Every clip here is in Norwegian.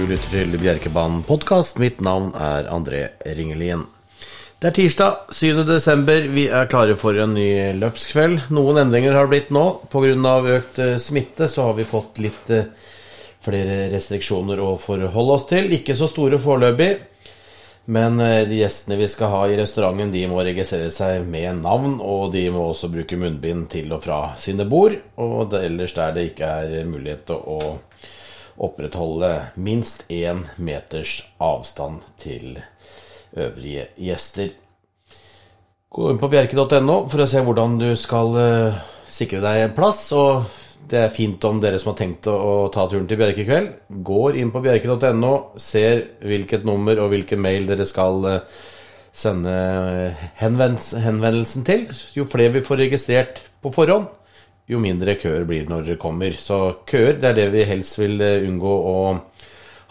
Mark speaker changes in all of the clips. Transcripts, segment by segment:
Speaker 1: Du lytter til Bjerkebanen podkast. Mitt navn er André Ringelien. Det er tirsdag 7. desember. Vi er klare for en ny løpskveld. Noen endringer har det blitt nå. Pga. økt eh, smitte så har vi fått litt eh, flere restriksjoner å forholde oss til. Ikke så store foreløpig. Men eh, de gjestene vi skal ha i restauranten, de må registrere seg med navn, og de må også bruke munnbind til og fra sine bord. Og ellers der det ikke er mulighet til å opprettholde minst én meters avstand til øvrige gjester. Gå inn på bjerke.no for å se hvordan du skal uh, sikre deg en plass. Og det er fint om dere som har tenkt å, ta turen til Bjerke i kveld, går inn på bjerke.no, ser hvilket nummer og hvilken mail dere skal uh, sende henvendelsen til. Jo flere vi får registrert på forhånd, jo mindre køer blir det når dere kommer. Så køer, det er det vi helst vil unngå å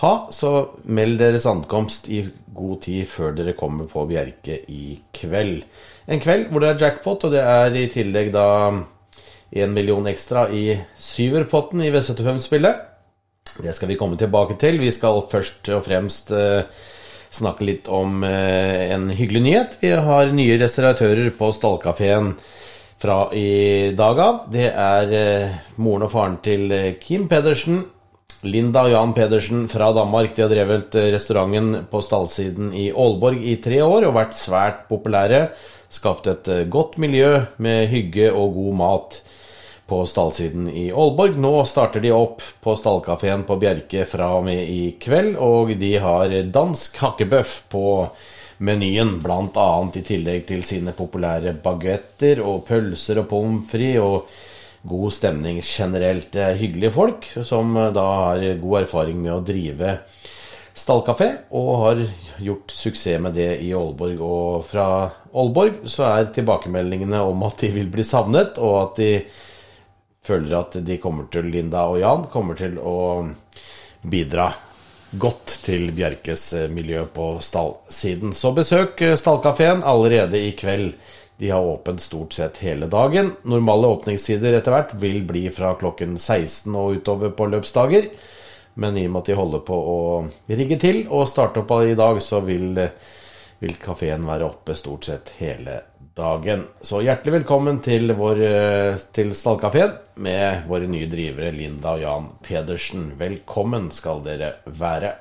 Speaker 1: ha. Så meld deres ankomst i god tid før dere kommer på Bjerke i kveld. En kveld hvor det er jackpot, og det er i tillegg da én million ekstra i syverpotten i V75-spillet. Det skal vi komme tilbake til. Vi skal først og fremst eh, snakke litt om eh, en hyggelig nyhet. Vi har nye restauratører på Stallkafeen fra i dag av. Det er eh, moren og faren til Kim Pedersen. Linda og Jan Pedersen fra Danmark. De har drevet restauranten på stallsiden i Aalborg i tre år og vært svært populære. Skapt et godt miljø med hygge og god mat på stallsiden i Aalborg. Nå starter de opp på stallkafeen på Bjerke fra og med i kveld, og de har dansk hakkebøff på menyen, bl.a. i tillegg til sine populære baguetter og pølser og pommes frites og god stemning generelt. Det er hyggelige folk som da har god erfaring med å drive stallkafé, og har gjort suksess med det i Aalborg. Og fra Aalborg så er tilbakemeldingene om at de vil bli savnet, og at de føler at de kommer til, Linda og Jan, kommer til å bidra godt til Bjerkes eh, miljø på stallsiden. Så besøk eh, stallkafeen allerede i kveld. De har åpent stort sett hele dagen. Normale åpningstider etter hvert vil bli fra klokken 16 og utover på løpsdager. Men i og med at de holder på å rigge til og starte opp i dag, så vil, eh, vil kafeen være oppe stort sett hele dagen. Så hjertelig velkommen til, vår, eh, til Stallkafeen med våre nye drivere Linda og Jan Pedersen. Velkommen skal dere være.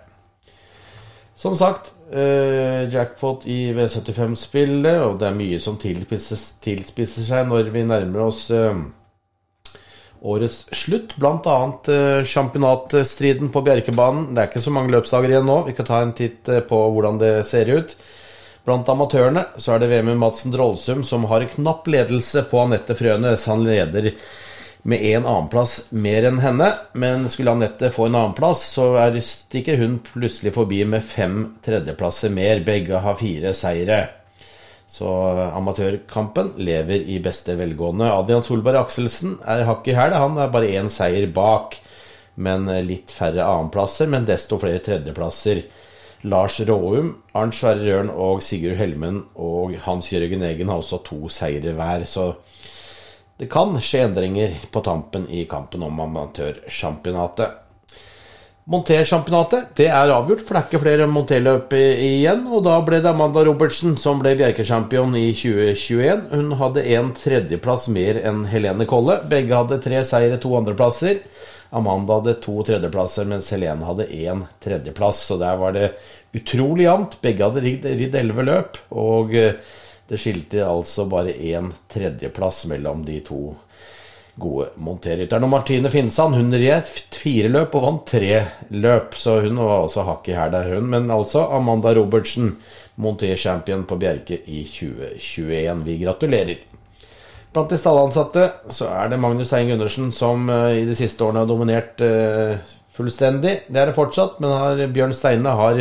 Speaker 1: Som sagt, eh, jackpot i V75-spillet, og det er mye som tilspisser seg når vi nærmer oss eh, årets slutt. Annet eh, championatstriden på Bjerkebanen. Det er ikke så mange løpsdager igjen nå. Vi kan ta en titt eh, på hvordan det ser ut. Blant amatørene så er det Vemund Madsen Drollsum som har knapp ledelse på Anette Frønes. Han leder med én annenplass mer enn henne, men skulle Anette få en annenplass, så er, stikker hun plutselig forbi med fem tredjeplasser mer. Begge har fire seire. Så amatørkampen lever i beste velgående. Adrian Solberg Akselsen er hakk i hæl. Han er bare én seier bak, men litt færre annenplasser, men desto flere tredjeplasser. Lars Råum, Arnt Sverre Røren og Sigurd Helmen og Hans Jørgen Egen har også to seire hver. Så det kan skje endringer på tampen i kampen om amatørsjampionatet. Montersjampionatet det er avgjort, for det er ikke flere monterløp igjen. Og da ble det Amanda Robertsen som ble bjerkesjampion i 2021. Hun hadde en tredjeplass mer enn Helene Kolle. Begge hadde tre seire, to andreplasser. Amanda hadde to tredjeplasser, mens Helene hadde én tredjeplass. Så der var det utrolig jevnt. Begge hadde ridd elleve løp, og eh, det skilte altså bare én tredjeplass mellom de to gode monterrytterne. Og Martine Finnsand hun red fire løp og vant tre løp, så hun var også hakk i hæl der, hun. Men altså Amanda Robertsen, monterchampion på Bjerke i 2021. Vi gratulerer. Blant de stallansatte så er det Magnus Tein Gundersen som uh, i de siste årene har dominert uh, fullstendig. Det er det fortsatt, men har, Bjørn Steine har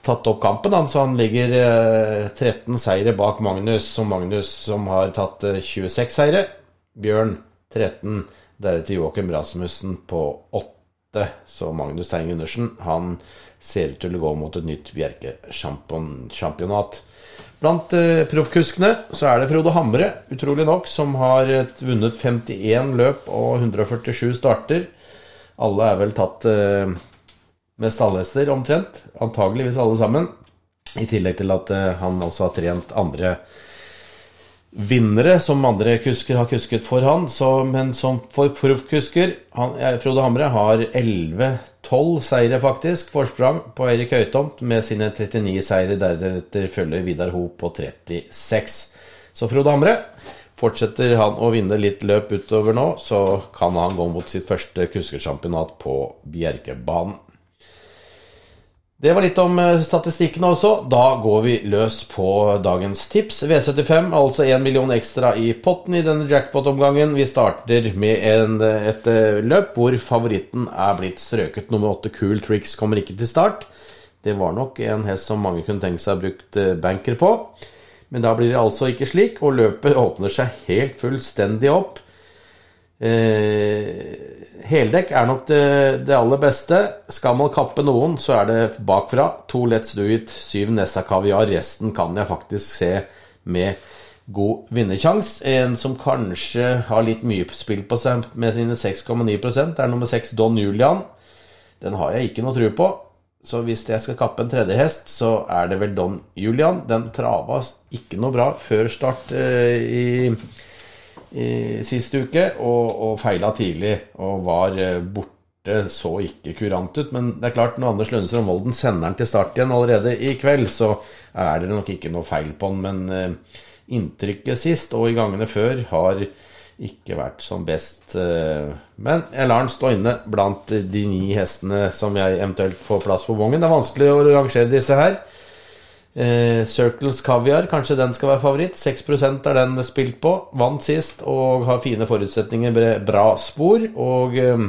Speaker 1: tatt opp kampen. Så han ligger uh, eh, 13 seire bak Magnus, som Magnus som har tatt 26 seire. Bjørn 13, deretter Joakim Rasmussen på 8. Så Magnus Stein Gundersen han ser ut til å gå mot et nytt Bjerke-championat. Blant uh, proffkuskene så er det Frode Hamre, utrolig nok, som har vunnet 51 løp og 147 starter. Alle er vel tatt uh, med stallhester, omtrent. Antageligvis alle sammen. I tillegg til at eh, han også har trent andre vinnere som andre kusker har kusket for han. Så, men som for proffkusker Frode Hamre har 11-12 seire, faktisk, forsprang på Eirik Høytomt med sine 39 seire. Deretter følger Vidar Ho på 36. Så Frode Hamre Fortsetter han å vinne litt løp utover nå, så kan han gå mot sitt første kuskersjampionat på Bjerkebanen. Det var litt om eh, statistikken også. Da går vi løs på dagens tips. V75, altså 1 million ekstra i potten i denne jackpot-omgangen. Vi starter med en, et eh, løp hvor favoritten er blitt strøket. Nummer åtte, Cool Tricks, kommer ikke til start. Det var nok en hest som mange kunne tenke seg brukt eh, banker på. Men da blir det altså ikke slik, og løpet åpner seg helt fullstendig opp. Eh, heldekk er nok det, det, aller beste. Skal man kappe noen, så er det bakfra. To Let's Do It, syv Nessa Kaviar. Resten kan jeg faktisk se med god vinnersjanse. En som kanskje har litt mye spill på seg med sine 6,9 det er nummer seks Don Julian. Den har jeg ikke noe tro på. Så hvis jeg skal kappe en tredje hest, så er det vel Don Julian. Den trava ikke noe bra før start eh, i, i sist uke, og, og feila tidlig og var eh, borte. Så ikke kurant ut, men det er klart når Anders Lønnesrud Molden sender den til start igjen allerede i kveld, så er det nok ikke noe feil på den. Men eh, inntrykket sist og i gangene før har ikke vært som best. Eh, men jeg lar den stå inne blant de ni hestene som jeg eventuelt får plass på vongen Det er vanskelig å rangere disse her. Eh, Circles Caviar, kanskje den skal være favoritt. 6% er den spilt på. Vant sist og har fine forutsetninger, bra spor og eh,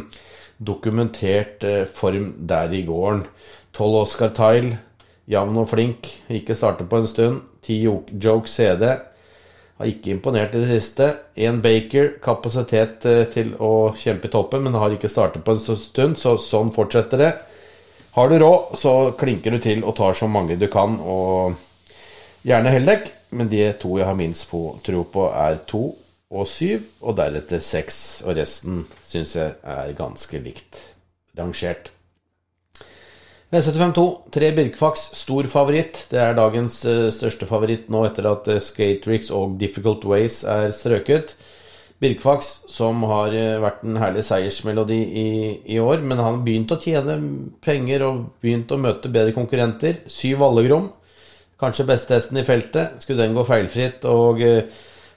Speaker 1: dokumentert form der i gården. 12 Oscar Tile, jevn og flink, ikke startet på en stund. 10 Joke CD. Har ikke imponert i det siste. Én Baker, kapasitet eh, til å kjempe i toppen, men har ikke startet på en stund, så sånn fortsetter det. Har du råd, så klinker du til og tar så mange du kan, og gjerne heldekk. men de to jeg har minst på, tro på, er to og syv, og deretter seks, og resten syns jeg er ganske likt rangert. V752, tre Birkfax, stor favoritt. Det er dagens uh, største favoritt nå etter at Skate Tricks og Difficult Ways er strøket. Birkfax, som har uh, vært en herlig seiersmelodi i, i, år, men han har begynt å tjene penger og begynt å møte bedre konkurrenter. Syv Vallegrom, kanskje beste hesten i feltet. Skulle den gå feilfritt og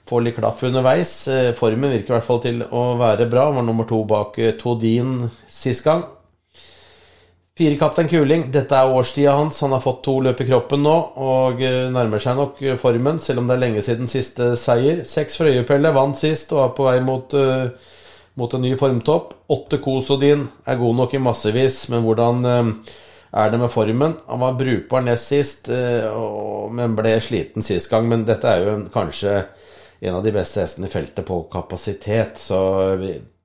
Speaker 1: få litt klaff underveis? formen virker i hvert fall til å være bra. Var nummer to bak Todin sist gang. Fire kaptein Kuling, dette er årstida hans. Han har fått to løp i kroppen nå og eh, nærmer seg nok eh, formen, selv om det er lenge siden siste seier. Seks Frøyepelle vant sist og er på vei mot, uh, mot en ny formtopp. Åtte Kosodin er god nok i massevis, men hvordan uh, er det med formen? Han var brukbar nest sist, uh, men ble sliten sist gang. Men dette er jo en, kanskje en av de beste hestene i feltet på kapasitet. Så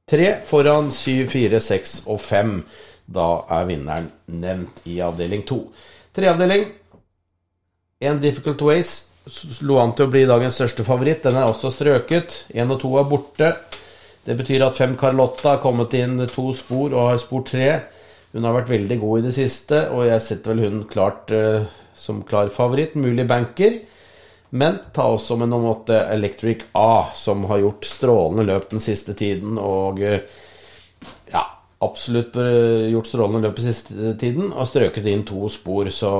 Speaker 1: tre foran syv, fire, seks og fem. Da er vinneren nevnt i avdeling to. Treavdeling. En Difficult Ways lå an til å bli dagens største favoritt. Den er også strøket. Én og to er borte. Det betyr at fem Carlotta har kommet inn to spor og har spor tre. Hun har vært veldig god i det siste, og jeg setter vel hun klart uh, som klar favoritt. Mulig banker. Men ta også med nummer åtte Electric A, som har gjort strålende løp den siste tiden. Og uh, absolutt gjort strålende løp i siste tiden og strøket inn to spor, så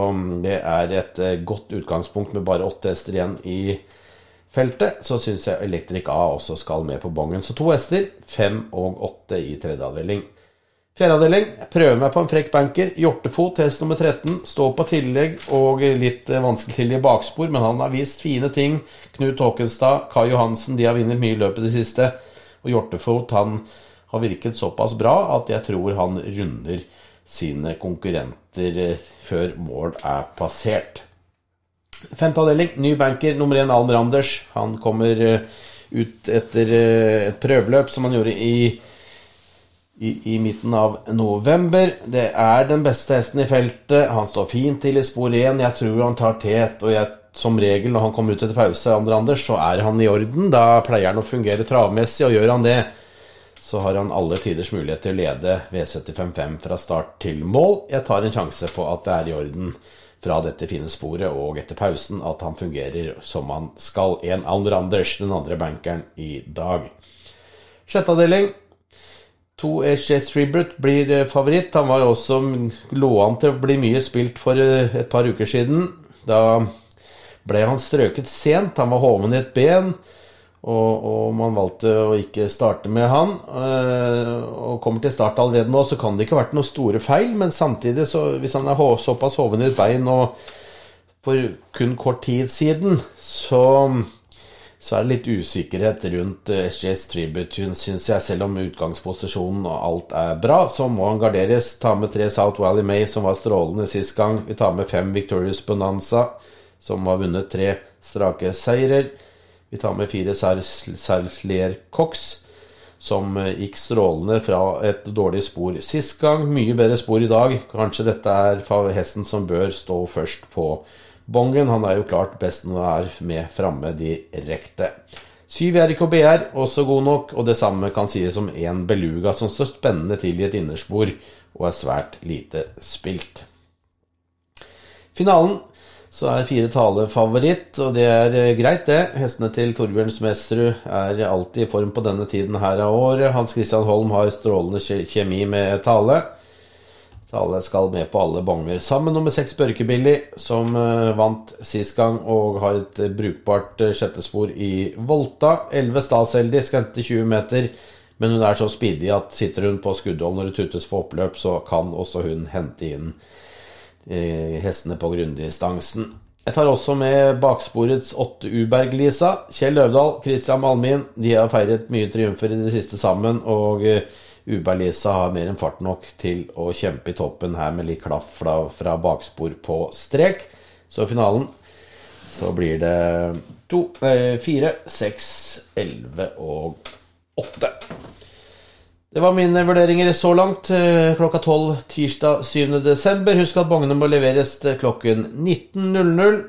Speaker 1: det er et eh, godt utgangspunkt med bare åtte hester igjen i feltet. Så syns jeg Electric A også skal med på bongen. Så to hester, fem og åtte i tredje avdeling. Fjerde avdeling, prøver meg på en frekk banker. Hjortefot, hest nummer 13. Står på tillegg og litt eh, vanskelig til i bakspor, men han har vist fine ting. Knut Håkenstad, Kai Johansen, de har vunnet mye i løpet i det siste. Og Hjortefot, han har virket såpass bra at jeg tror han runder sine konkurrenter eh, før mål er passert. Femte avdeling, ny banker nummer én, Alm Randers. Han kommer eh, ut etter eh, et prøveløp som han gjorde i, i, i, midten av november. Det er den beste hesten i feltet. Han står fint til i spor 1. Jeg tror han tar tet. Og jeg, som regel når han kommer ut etter pause, Anders, så er han i orden. Da pleier han å fungere travmessig, og gjør han det, så har han alle tiders mulighet til å lede V755 fra start til mål. Jeg tar en sjanse på at det er i orden fra dette fine sporet og etter pausen at han fungerer som han skal. En Alder Anders, den andre bankeren i dag. Sjette avdeling. To HS Tribute blir eh, favoritt. Han var jo også lå an til å bli mye spilt for eh, et par uker siden. Da ble han strøket sent. Han var hoven i et ben. Og, og, man valgte å ikke starte med han. Eh, og kommer til start allerede nå, så kan det ikke ha vært noen store feil. Men samtidig, så, hvis han er såpass hoven i et bein og for kun kort tid siden, så så er det litt usikkerhet rundt SJS Tributune, syns jeg. Selv om utgangsposisjonen og alt er bra, så må han garderes. Ta med tre South Valley May, som var strålende sist gang. Vi tar med fem Victorious Bonanza, som har vunnet tre strake seirer. Vi tar med fire Serlier Cox, som gikk strålende fra et dårlig spor sist gang. Mye bedre spor i dag. Kanskje dette er hesten som bør stå først på Bongen han er jo klart best når han er med framme direkte. Syv RKBR, også god nok, og det samme kan sies om én Beluga, som står spennende til i et innerspor og er svært lite spilt. Finalen så er fire tale favoritt, og det er eh, greit, det. Hestene til Torbjørn Smesrud er alltid i form på denne tiden her av året. Hans Christian Holm har strålende kjemi med tale. Tale skal med på alle bonger. Sammen nummer seks Børkebilly, som uh, vant sist gang og har et brukbart uh, sjettespor i Volta. 11 Staseldi skrente 20 meter, men hun er så speedy at sitter hun på skuddhold når det tutes for oppløp, så kan også hun hente inn hestene på grunndistansen. Jeg tar også med baksporets åtte Uberg-Lisa. Kjell Løvdahl, Christian Malmin. De har feiret mye triumfer i det siste sammen. og Uberg-Lisa har mer enn fart nok til å kjempe i toppen her med litt klaff fra, fra bakspor på strek. Så i finalen så blir det to, eh, fire, seks, elleve og åtte. Det var mine vurderinger så langt. Eh, klokka tolv tirsdag 7. desember. Husk at bongene må leveres til klokken 19.00.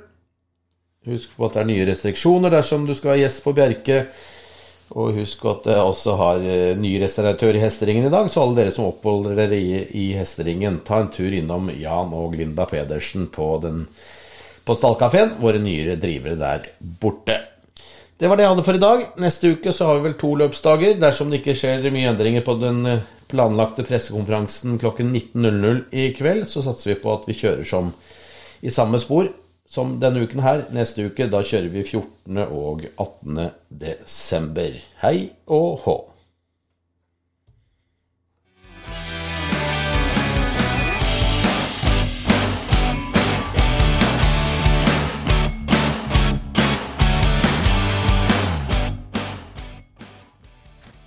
Speaker 1: Husk på at det er nye restriksjoner dersom du skal være gjest på Bjerke og husk at jeg også har eh, ny restauratør i Hesteringen i dag, så alle dere som oppholder dere i Hesteringen, ta en tur innom Jan og Linda Pedersen på, den, på Stallkafeen. Våre nyere drivere der borte. Det var det jeg hadde for i dag. Neste uke så har vi vel to løpsdager. Dersom det ikke skjer mye endringer på den eh, planlagte pressekonferansen klokken 19.00 i kveld, så satser vi på at vi kjører som i samme spor som denne uken her. Neste uke da kjører vi 14. og 18. desember. Hei og hå.